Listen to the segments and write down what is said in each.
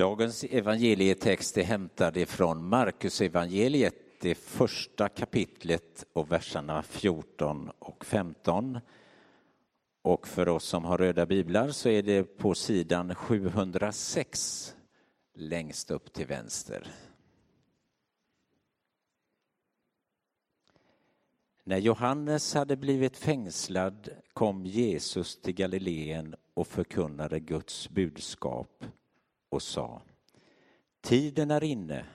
Dagens evangelietext är hämtad ifrån Markus evangeliet, det första kapitlet och verserna 14 och 15. Och för oss som har röda biblar så är det på sidan 706 längst upp till vänster. När Johannes hade blivit fängslad kom Jesus till Galileen och förkunnade Guds budskap och sa Tiden är inne,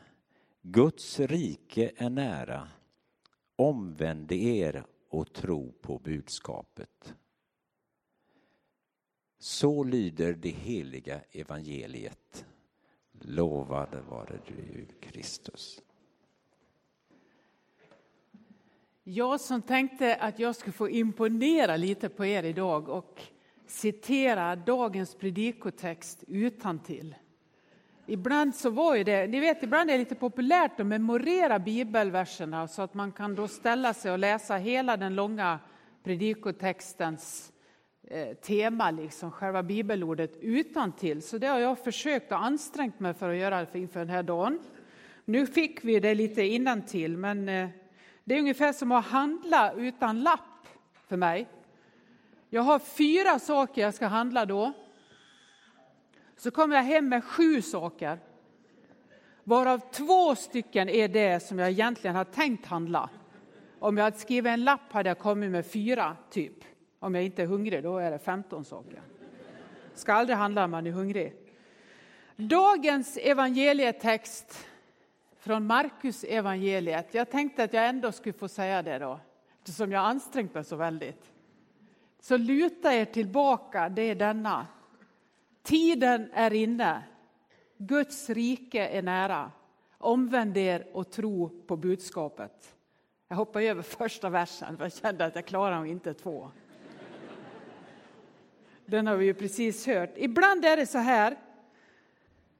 Guds rike är nära. Omvänd er och tro på budskapet. Så lyder det heliga evangeliet. Lovad vare du, Kristus. Jag som tänkte att jag skulle få imponera lite på er idag och citera dagens predikotext utan till. Ibland så var ju det, ni vet ibland är det lite populärt att memorera bibelverserna så att man kan då ställa sig och läsa hela den långa predikotextens eh, tema, liksom själva bibelordet utan till. Så det har jag försökt och ansträngt mig för att göra inför den här dagen. Nu fick vi det lite innan till, men eh, det är ungefär som att handla utan lapp för mig. Jag har fyra saker jag ska handla då. Så kommer jag hem med sju saker. Varav två stycken är det som jag egentligen har tänkt handla. Om jag hade skrivit en lapp hade jag kommit med fyra, typ. Om jag inte är hungrig, då är det 15 saker. Ska aldrig handla om man är hungrig. Dagens evangelietext från Markus evangeliet. Jag tänkte att jag ändå skulle få säga det då, eftersom jag ansträngt mig så väldigt. Så luta er tillbaka, det är denna. Tiden är inne. Guds rike är nära. Omvänd er och tro på budskapet. Jag hoppar över första versen, för jag kände att jag klarar inte två. Den har vi ju precis hört. Ibland är det så här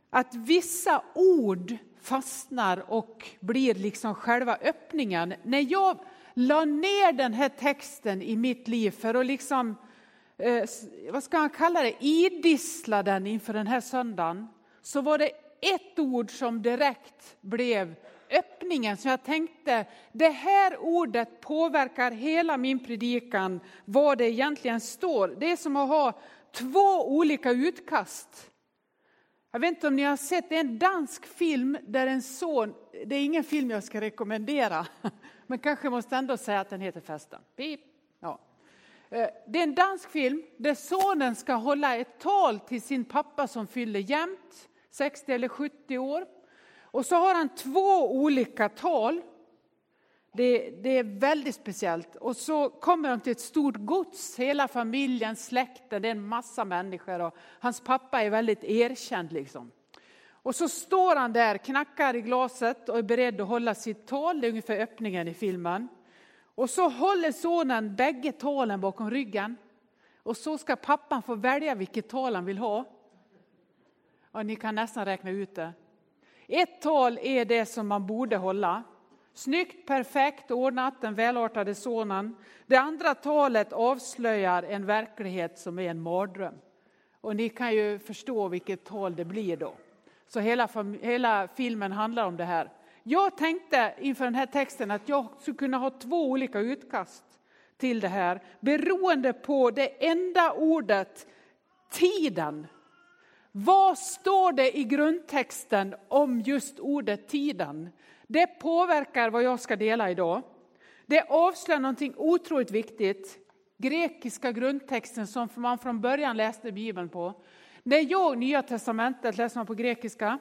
att vissa ord fastnar och blir liksom själva öppningen. När jag la ner den här texten i mitt liv för att liksom, eh, vad ska man kalla det, idissla den inför den här söndagen, så var det ett ord som direkt blev öppningen. Så jag tänkte, det här ordet påverkar hela min predikan, vad det egentligen står. Det är som att ha två olika utkast. Jag vet inte om ni har sett, det är en dansk film där en son, det är ingen film jag ska rekommendera, men kanske måste ändå säga att den heter Festen. Ja. Eh, det är en dansk film där sonen ska hålla ett tal till sin pappa som fyller jämnt, 60 eller 70 år. Och så har han två olika tal det, det, är väldigt speciellt. Och så kommer de till ett stort gods, hela familjen, släkten, det är en massa människor och hans pappa är väldigt erkänd. Liksom. Och så står han där, knackar i glaset och är beredd att hålla sitt tal, det är ungefär öppningen i filmen. Och så håller sonen bägge talen bakom ryggen. Och så ska pappan få välja vilket tal han vill ha. Och ni kan nästan räkna ut det. Ett tal är det som man borde hålla. Snyggt, perfekt, ordnat, den välartade sonen. Det andra talet avslöjar en verklighet som är en mardröm. Och ni kan ju förstå vilket tal det blir då. Så hela, hela filmen handlar om det här. Jag tänkte inför den här texten att jag skulle kunna ha två olika utkast till det här beroende på det enda ordet tiden. Vad står det i grundtexten om just ordet tiden? Det påverkar vad jag ska dela idag. Det avslöjar någonting otroligt viktigt. Grekiska grundtexten som man från början läste Bibeln på. När jag, Nya Testamentet läser man på grekiska.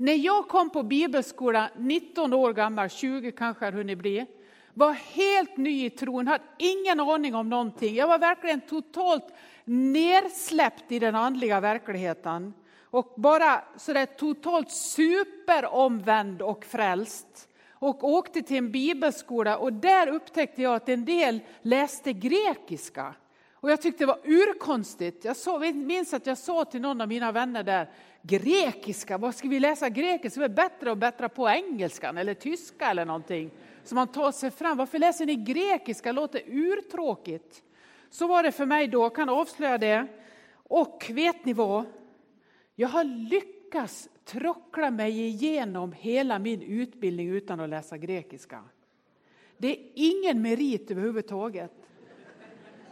När jag kom på bibelskola 19 år gammal, 20 kanske har hunnit bli, var helt ny i tron, hade ingen aning om någonting. Jag var verkligen totalt nersläppt i den andliga verkligheten och bara sådär totalt superomvänd och frälst. Och åkte till en bibelskola och där upptäckte jag att en del läste grekiska. Och jag tyckte det var urkonstigt. Jag så, minns att jag sa till någon av mina vänner där, grekiska, vad ska vi läsa grekiska? Det är bättre att bättra på engelskan eller tyska eller någonting. Så man tar sig fram. Varför läser ni grekiska? Det låter urtråkigt. Så var det för mig då, jag kan avslöja det. Och vet ni vad? Jag har lyckats trockla mig igenom hela min utbildning utan att läsa grekiska. Det är ingen merit överhuvudtaget.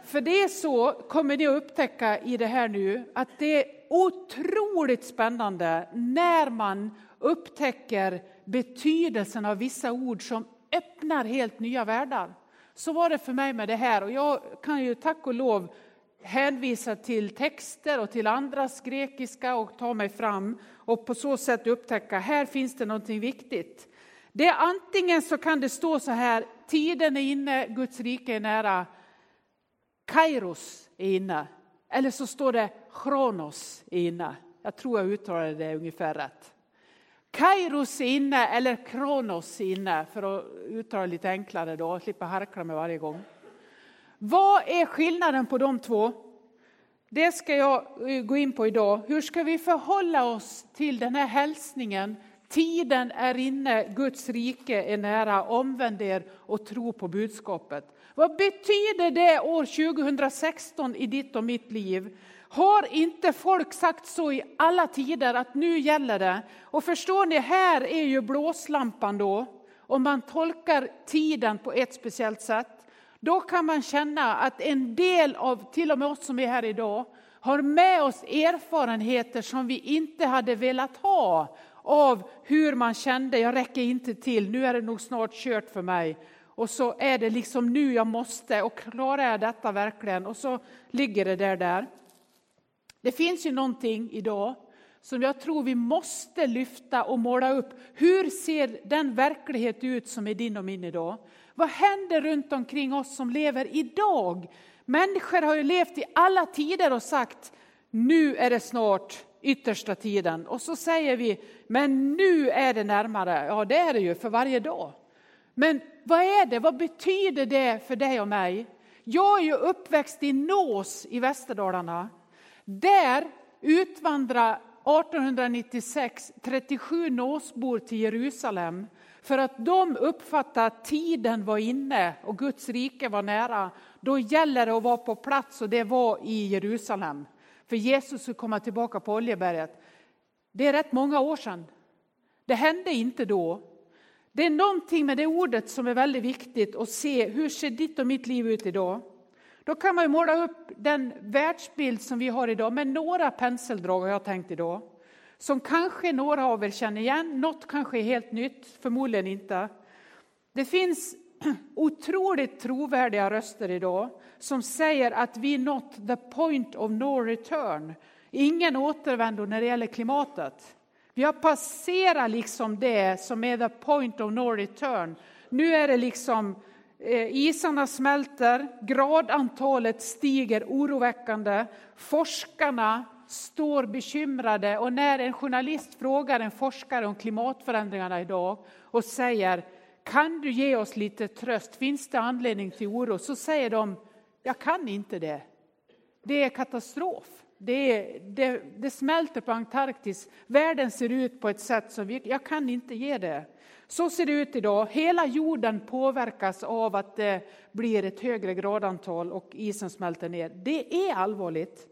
För det är så, kommer ni att upptäcka i det här nu, att det är otroligt spännande när man upptäcker betydelsen av vissa ord som öppnar helt nya världar. Så var det för mig med det här och jag kan ju tack och lov hänvisa till texter och till andras grekiska och ta mig fram och på så sätt upptäcka här finns det någonting viktigt. Det är antingen så kan det stå så här, tiden är inne, Guds rike är nära. Kairos är inne. Eller så står det Kronos är inne. Jag tror jag uttalade det ungefär rätt. Kairos är inne eller Kronos är inne för att uttala lite enklare då, slippa harkla mig varje gång. Vad är skillnaden på de två? Det ska jag eh, gå in på idag. Hur ska vi förhålla oss till den här hälsningen? Tiden är inne, Guds rike är nära, omvänd er och tro på budskapet. Vad betyder det år 2016 i ditt och mitt liv? Har inte folk sagt så i alla tider att nu gäller det? Och förstår ni, här är ju blåslampan då. Om man tolkar tiden på ett speciellt sätt, då kan man känna att en del av, till och med oss som är här idag, har med oss erfarenheter som vi inte hade velat ha av hur man kände, jag räcker inte till, nu är det nog snart kört för mig. Och så är det liksom nu jag måste och klarar jag detta verkligen? Och så ligger det där där. Det finns ju någonting idag som jag tror vi måste lyfta och måla upp. Hur ser den verklighet ut som är din och min idag? Vad händer runt omkring oss som lever idag? Människor har ju levt i alla tider och sagt nu är det snart yttersta tiden. Och så säger vi, men nu är det närmare. Ja, det är det ju för varje dag. Men vad är det? Vad betyder det för dig och mig? Jag är ju uppväxt i Nås i Västerdalarna. Där utvandrade 1896 37 Nåsbor till Jerusalem för att de uppfattade att tiden var inne och Guds rike var nära. Då gäller det att vara på plats och det var i Jerusalem. För Jesus skulle komma tillbaka på Oljeberget. Det är rätt många år sedan. Det hände inte då. Det är någonting med det ordet som är väldigt viktigt att se. Hur ser ditt och mitt liv ut idag? Då kan man måla upp den världsbild som vi har idag med några penseldrag har jag tänkt idag. Som kanske några av er känner igen, något kanske är helt nytt, förmodligen inte. Det finns otroligt trovärdiga röster idag som säger att vi nått the point of no return. Ingen återvändo när det gäller klimatet. Vi har passerat liksom det som är the point of no return. Nu är det liksom eh, isarna smälter, gradantalet stiger oroväckande, forskarna står bekymrade och när en journalist frågar en forskare om klimatförändringarna idag och säger kan du ge oss lite tröst, finns det anledning till oro? Så säger de, jag kan inte det. Det är katastrof. Det, det, det, smälter på Antarktis. Världen ser ut på ett sätt som vi, jag kan inte ge det. Så ser det ut idag. Hela jorden påverkas av att det blir ett högre gradantal och isen smälter ner. Det är allvarligt.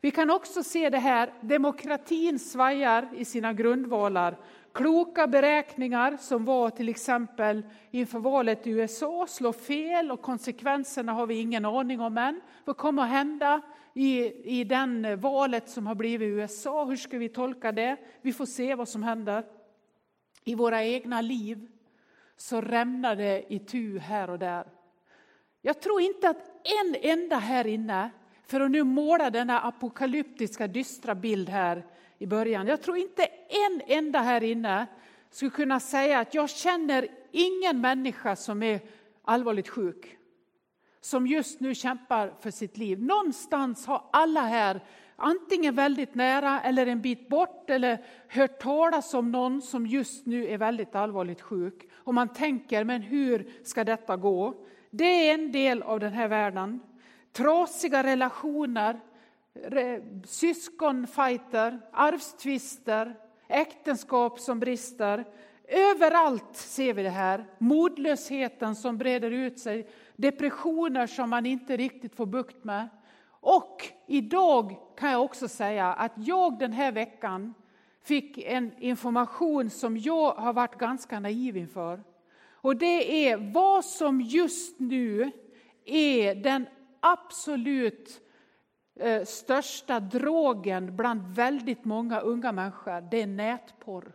Vi kan också se det här, demokratin svajar i sina grundvalar. Kloka beräkningar som var till exempel inför valet i USA slår fel och konsekvenserna har vi ingen aning om än. Vad kommer att hända i, i den eh, valet som har blivit i USA? Hur ska vi tolka det? Vi får se vad som händer. I våra egna liv så rämnar det i tu här och där. Jag tror inte att en enda här inne för att nu måla denna apokalyptiska dystra bild här i början. Jag tror inte en enda här inne skulle kunna säga att jag känner ingen människa som är allvarligt sjuk. Som just nu kämpar för sitt liv. Någonstans har alla här antingen väldigt nära eller en bit bort eller hört talas om någon som just nu är väldigt allvarligt sjuk. Och man tänker, men hur ska detta gå? Det är en del av den här världen trasiga relationer, syskonfajter, arvstvister, äktenskap som brister. Överallt ser vi det här. Modlösheten som breder ut sig, depressioner som man inte riktigt får bukt med. Och idag kan jag också säga att jag den här veckan fick en information som jag har varit ganska naiv inför. Och det är vad som just nu är den absolut eh, största drogen bland väldigt många unga människor. Det är nätporr.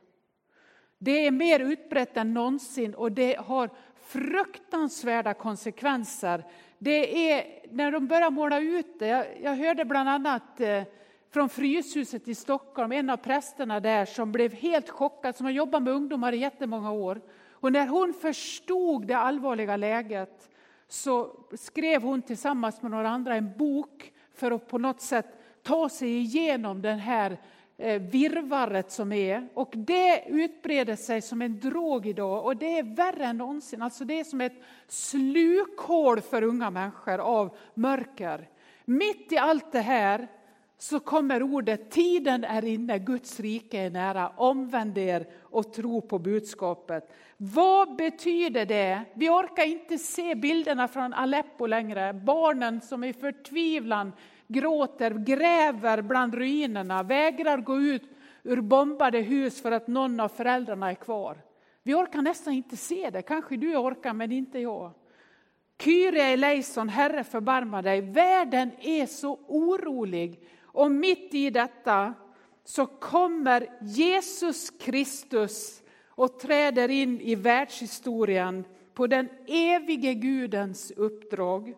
Det är mer utbrett än någonsin och det har fruktansvärda konsekvenser. Det är när de börjar måla ut det. Jag, jag hörde bland annat eh, från Fryshuset i Stockholm, en av prästerna där som blev helt chockad, som har jobbat med ungdomar i jättemånga år. Och när hon förstod det allvarliga läget så skrev hon tillsammans med några andra en bok för att på något sätt ta sig igenom den här eh, Eh, virvaret som är. Och det utbreder sig som en drog idag och det är värre än någonsin. Alltså det är som ett slukhål för unga människor av mörker. Mitt i allt det här så kommer ordet tiden är inne, Guds rike är nära. Omvänd er och tro på budskapet. Vad betyder det? Vi orkar inte se bilderna från Aleppo längre. Barnen som i förtvivlan gråter, gräver bland ruinerna, vägrar gå ut ur bombade hus för att någon av föräldrarna är kvar. Vi orkar nästan inte se det. Kanske du orkar, men inte jag. Kyrie eleison, Herre förbarma dig. Världen är så orolig och mitt i detta så kommer Jesus Kristus och träder in i världshistorien på den evige Gudens uppdrag.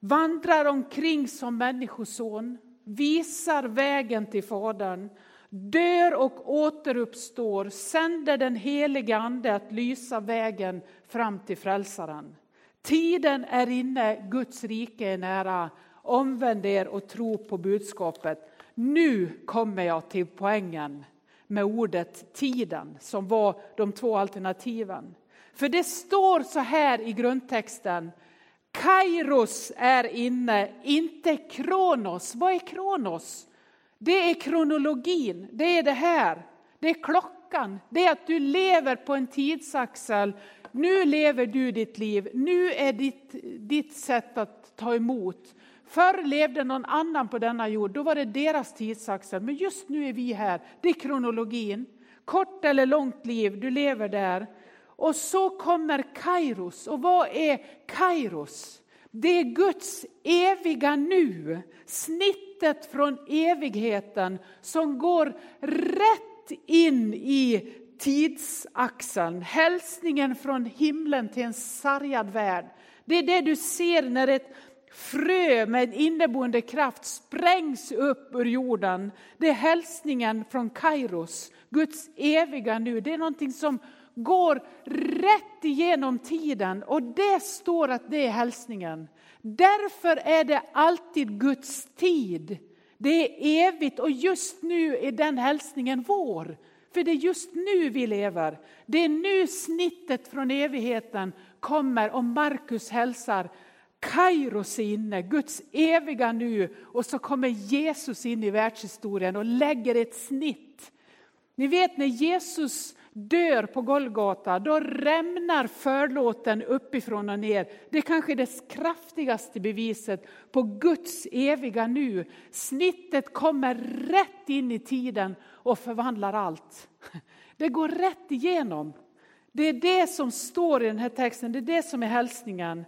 Vandrar omkring som människoson, visar vägen till Fadern, dör och återuppstår, sänder den helige Ande att lysa vägen fram till Frälsaren. Tiden är inne, Guds rike är nära. Omvänd er och tro på budskapet. Nu kommer jag till poängen med ordet tiden som var de två alternativen. För det står så här i grundtexten. Kairos är inne, inte kronos. Vad är kronos? Det är kronologin, det är det här. Det är klockan, det är att du lever på en tidsaxel. Nu lever du ditt liv, nu är ditt, ditt sätt att ta emot. Förr levde någon annan på denna jord, då var det deras tidsaxel. Men just nu är vi här, det är kronologin. Kort eller långt liv, du lever där. Och så kommer Kairos. Och vad är Kairos? Det är Guds eviga nu, snittet från evigheten som går rätt in i tidsaxeln. Hälsningen från himlen till en sargad värld. Det är det du ser när ett frö med inneboende kraft sprängs upp ur jorden. Det är hälsningen från Kairos, Guds eviga nu. Det är någonting som går rätt igenom tiden och det står att det är hälsningen. Därför är det alltid Guds tid. Det är evigt och just nu är den hälsningen vår. För det är just nu vi lever. Det är nu snittet från evigheten kommer och Markus hälsar Kairos är inne, Guds eviga nu och så kommer Jesus in i världshistorien och lägger ett snitt. Ni vet när Jesus dör på Golgata, då rämnar förlåten uppifrån och ner. Det är kanske det kraftigaste beviset på Guds eviga nu. Snittet kommer rätt in i tiden och förvandlar allt. Det går rätt igenom. Det är det som står i den här texten, det är det som är hälsningen.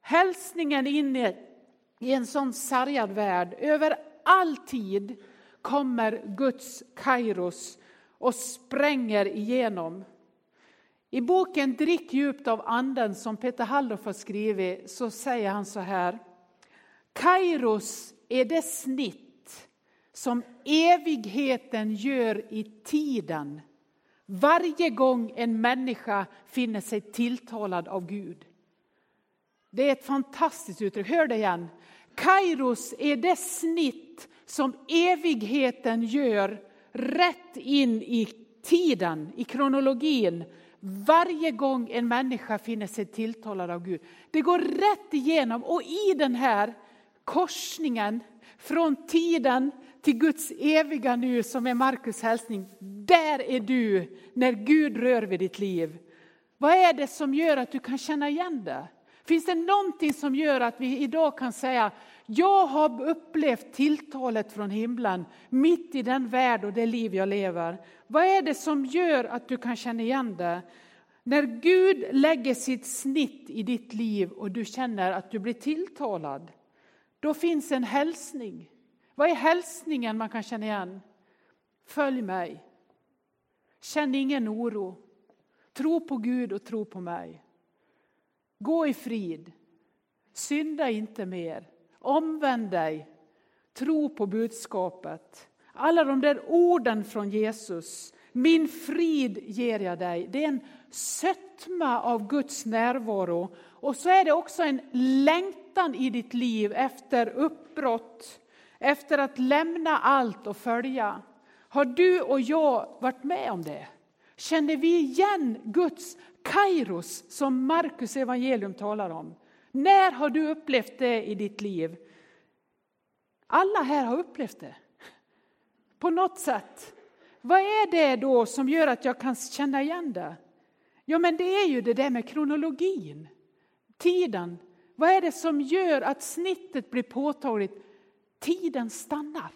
Hälsningen in i en sån sargad värld, över all tid kommer Guds kairos och spränger igenom. I boken Drick djupt av anden som Peter Halldorf har skrivit så säger han så här. Kairos är det snitt som evigheten gör i tiden varje gång en människa finner sig tilltalad av Gud. Det är ett fantastiskt uttryck. Hör det igen. Kairos är det snitt som evigheten gör rätt in i tiden, i kronologin. Varje gång en människa finner sig tilltalad av Gud. Det går rätt igenom och i den här korsningen från tiden till Guds eviga nu som är Markus hälsning. Där är du när Gud rör vid ditt liv. Vad är det som gör att du kan känna igen det? Finns det någonting som gör att vi idag kan säga, jag har upplevt tilltalet från himlen mitt i den värld och det liv jag lever. Vad är det som gör att du kan känna igen det? När Gud lägger sitt snitt i ditt liv och du känner att du blir tilltalad, då finns en hälsning. Vad är hälsningen man kan känna igen? Följ mig. Känn ingen oro. Tro på Gud och tro på mig. Gå i frid. Synda inte mer. Omvänd dig. Tro på budskapet. Alla de där orden från Jesus. Min frid ger jag dig. Det är en sötma av Guds närvaro. Och så är det också en längtan i ditt liv efter uppbrott. Efter att lämna allt och följa. Har du och jag varit med om det? Känner vi igen Guds kairos som Markus evangelium talar om? När har du upplevt det i ditt liv? Alla här har upplevt det. På något sätt. Vad är det då som gör att jag kan känna igen det? Ja, men det är ju det där med kronologin, tiden. Vad är det som gör att snittet blir påtagligt? Tiden stannar.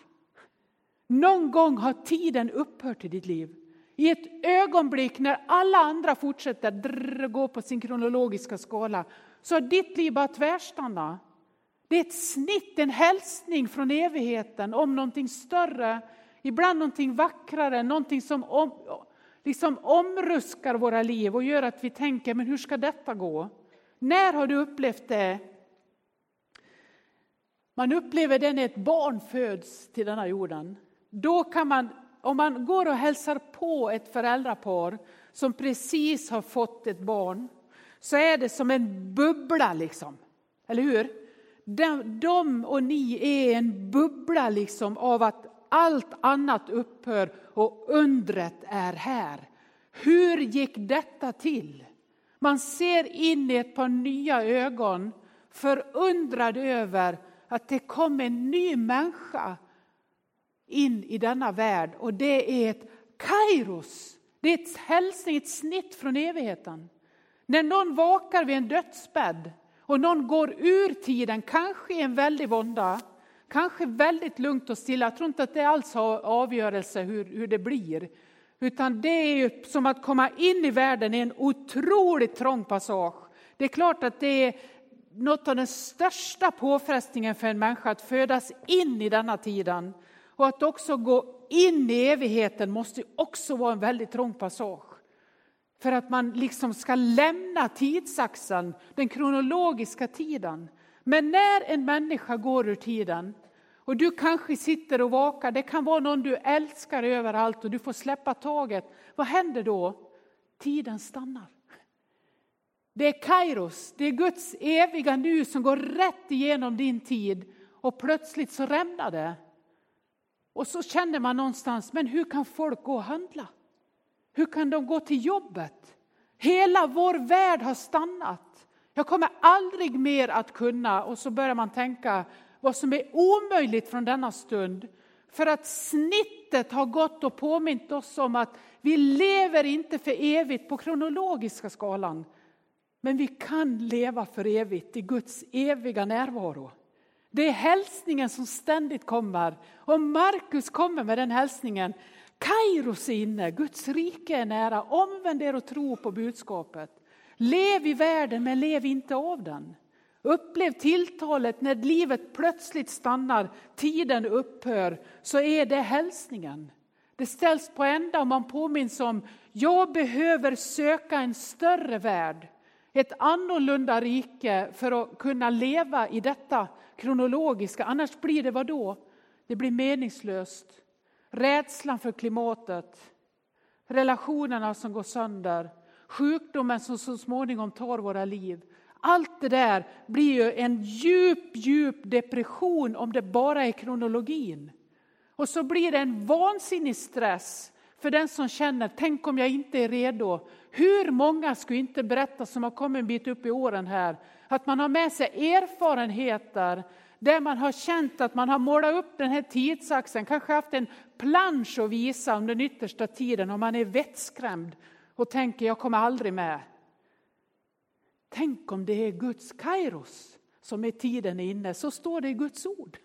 Någon gång har tiden upphört i ditt liv. I ett ögonblick när alla andra fortsätter drr, gå på sin kronologiska skala så har ditt liv bara tvärstannat. Det är ett snitt, en hälsning från evigheten om någonting större, ibland någonting vackrare, någonting som om, liksom omruskar våra liv och gör att vi tänker, men hur ska detta gå? När har du upplevt det? Man upplever det när ett barn föds till denna jorden. Då kan man, om man går och hälsar på ett föräldrapar som precis har fått ett barn, så är det som en bubbla liksom. Eller hur? De, de och ni är en bubbla liksom av att allt annat upphör och undret är här. Hur gick detta till? Man ser in i ett par nya ögon, förundrad över att det kom en ny människa in i denna värld och det är ett kairos. Det är ett hälsning, ett snitt från evigheten. När någon vakar vid en dödsbädd och någon går ur tiden, kanske i en väldig vånda, kanske väldigt lugnt och stilla. Jag tror inte att det alls har avgörelse hur, hur det blir. Utan det är ju som att komma in i världen i en otroligt trång passage. Det är klart att det är något av den största påfrestningen för en människa att födas in i denna tiden. Och att också gå in i evigheten måste också vara en väldigt trång passage. För att man liksom ska lämna tidsaxeln, den kronologiska tiden. Men när en människa går ur tiden och du kanske sitter och vakar, det kan vara någon du älskar överallt och du får släppa taget. Vad händer då? Tiden stannar. Det är Kairos, det är Guds eviga nu som går rätt igenom din tid och plötsligt så rämnar det. Och så känner man någonstans, men hur kan folk gå och handla? Hur kan de gå till jobbet? Hela vår värld har stannat. Jag kommer aldrig mer att kunna. Och så börjar man tänka vad som är omöjligt från denna stund. För att snittet har gått och påmint oss om att vi lever inte för evigt på kronologiska skalan. Men vi kan leva för evigt i Guds eviga närvaro. Det är hälsningen som ständigt kommer. Och Markus kommer med den hälsningen. Kairos är inne, Guds rike är nära. Omvänd er och tro på budskapet. Lev i världen men lev inte av den. Upplev tilltalet när livet plötsligt stannar, tiden upphör, så är det hälsningen. Det ställs på ända och man påminns om, jag behöver söka en större värld, ett annorlunda rike för att kunna leva i detta kronologiska, annars blir det vad då? Det blir meningslöst. Rädslan för klimatet, relationerna som går sönder, sjukdomen som så småningom tar våra liv. Allt det där blir ju en djup, djup depression om det bara är kronologin. Och så blir det en vansinnig stress för den som känner, tänk om jag inte är redo. Hur många skulle inte berätta som har kommit en bit upp i åren här, att man har med sig erfarenheter där man har känt att man har målat upp den här tidsaxeln, kanske haft en plansch att visa om den yttersta tiden och man är vettskrämd och tänker jag kommer aldrig med. Tänk om det är Guds kairos som är tiden inne, så står det i Guds ord.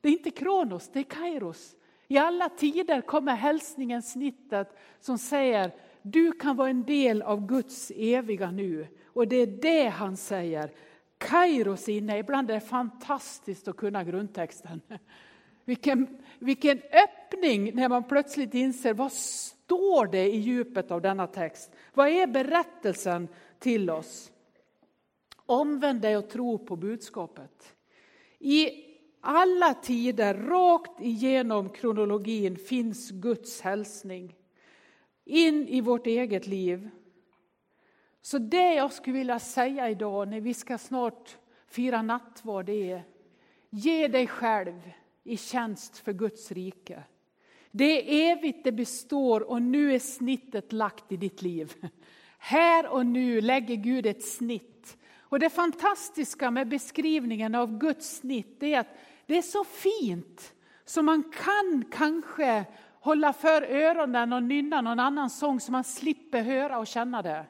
Det är inte Kronos, det är Kairos. I alla tider kommer hälsningen, snittet, som säger du kan vara en del av Guds eviga nu. Och det är det han säger. Kairos inne, ibland är det fantastiskt att kunna grundtexten. Vilken, vilken öppning när man plötsligt inser vad står det i djupet av denna text? Vad är berättelsen till oss? Omvänd dig och tro på budskapet. I alla tider, rakt igenom kronologin, finns Guds hälsning in i vårt eget liv. Så det jag skulle vilja säga idag när vi ska snart fira nattvard är ge dig själv i tjänst för Guds rike. Det är evigt, det består och nu är snittet lagt i ditt liv. Här och nu lägger Gud ett snitt. Och det fantastiska med beskrivningen av Guds snitt är att det är så fint så man kan kanske hålla för öronen och nynna någon annan sång så man slipper höra och känna det.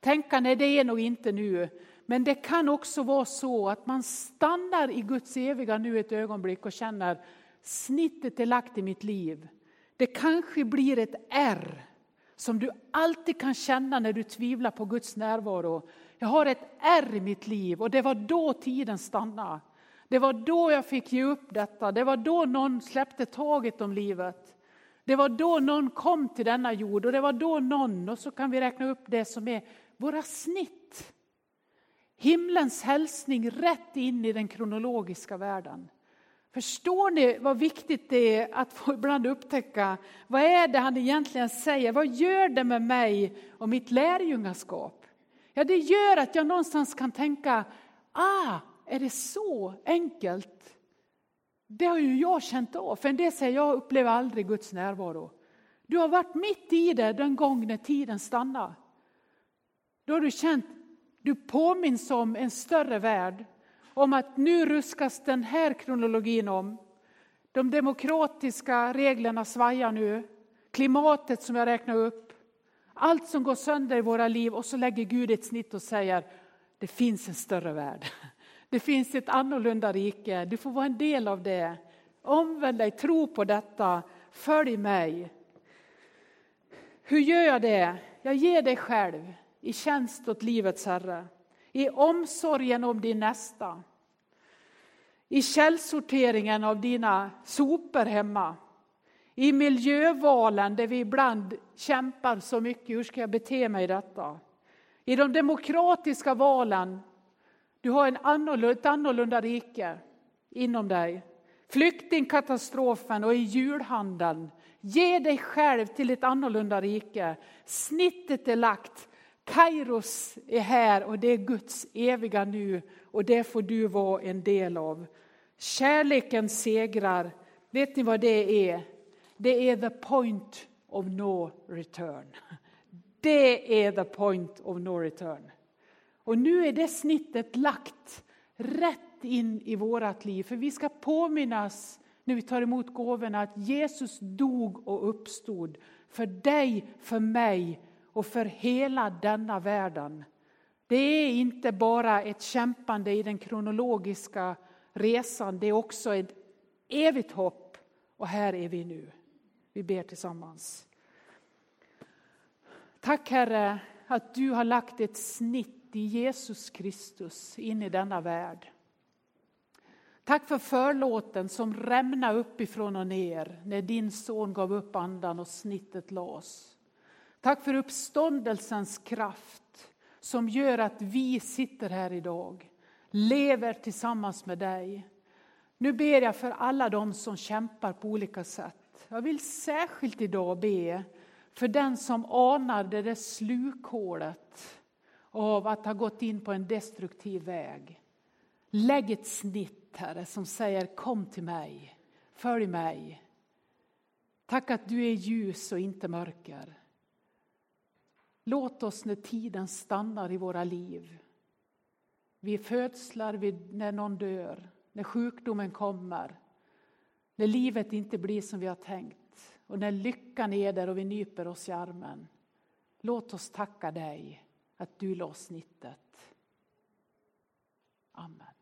Tänka, nej det är nog inte nu. Men det kan också vara så att man stannar i Guds eviga nu ett ögonblick och känner snittet är lagt i mitt liv. Det kanske blir ett R som du alltid kan känna när du tvivlar på Guds närvaro. Jag har ett R i mitt liv och det var då tiden stannade. Det var då jag fick ge upp detta. Det var då någon släppte taget om livet. Det var då någon kom till denna jord och det var då någon, och så kan vi räkna upp det som är våra snitt. Himlens hälsning rätt in i den kronologiska världen. Förstår ni vad viktigt det är att få ibland upptäcka vad är det han egentligen säger? Vad gör det med mig och mitt lärjungaskap? Ja, det gör att jag någonstans kan tänka, ah, är det så enkelt? Det har ju jag känt av, för en del säger jag upplever aldrig Guds närvaro. Du har varit mitt i det den gång när tiden stannar. Då har du känt, du påminns om en större värld, om att nu ruskas den här kronologin om. De demokratiska reglerna svajar nu, klimatet som jag räknar upp, allt som går sönder i våra liv och så lägger Gud ett snitt och säger det finns en större värld. Det finns ett annorlunda rike, du får vara en del av det. Omvänd dig, tro på detta, följ mig. Hur gör jag det? Jag ger dig själv i tjänst åt livets Herre, i omsorgen om din nästa, i källsorteringen av dina sopor hemma, i miljövalen där vi ibland kämpar så mycket, hur ska jag bete mig i detta? I de demokratiska valen du har en annorlunda, ett annorlunda rike inom dig. Flyktingkatastrofen och i julhandeln. Ge dig själv till ett annorlunda rike. Snittet är lagt. Kairos är här och det är Guds eviga nu och det får du vara en del av. Kärleken segrar. Vet ni vad det är? Det är the point of no return. Det är the point of no return. Och nu är det snittet lagt rätt in i vårt liv. För vi ska påminnas när vi tar emot gåvorna att Jesus dog och uppstod för dig, för mig och för hela denna världen. Det är inte bara ett kämpande i den kronologiska resan, det är också ett evigt hopp. Och här är vi nu. Vi ber tillsammans. Tack Herre att du har lagt ett snitt i Jesus Kristus in i denna värld. Tack för förlåten som rämnade uppifrån och ner när din son gav upp andan och snittet lades. Tack för uppståndelsens kraft som gör att vi sitter här idag, lever tillsammans med dig. Nu ber jag för alla de som kämpar på olika sätt. Jag vill särskilt idag be för den som anar det där slukhålet av att ha gått in på en destruktiv väg. Lägg ett snitt, Herre, som säger kom till mig, följ mig. Tack att du är ljus och inte mörker. Låt oss när tiden stannar i våra liv, vid födslar, vid när någon dör, när sjukdomen kommer, när livet inte blir som vi har tänkt och när lyckan är där och vi nyper oss i armen. Låt oss tacka dig att du la snittet. Amen.